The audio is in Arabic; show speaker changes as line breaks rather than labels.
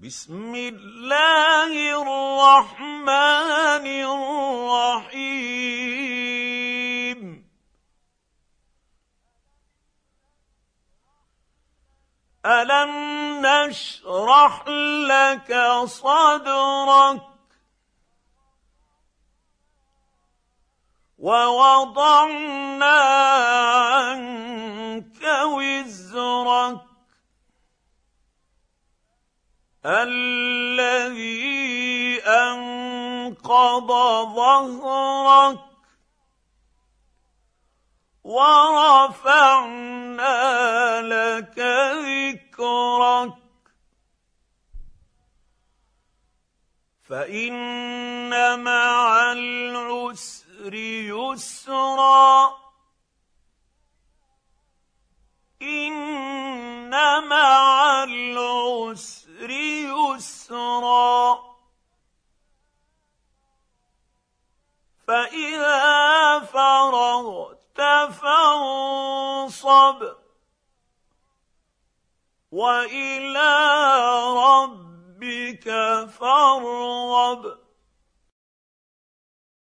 بسم الله الرحمن الرحيم. ألم نشرح لك صدرك ووضعنا الذي أنقض ظهرك ورفعنا لك ذكرك. فإن مع العسر يسرا. إن مع العسر يسرا. فإذا فرغت فانصب. وإلى ربك فارغب.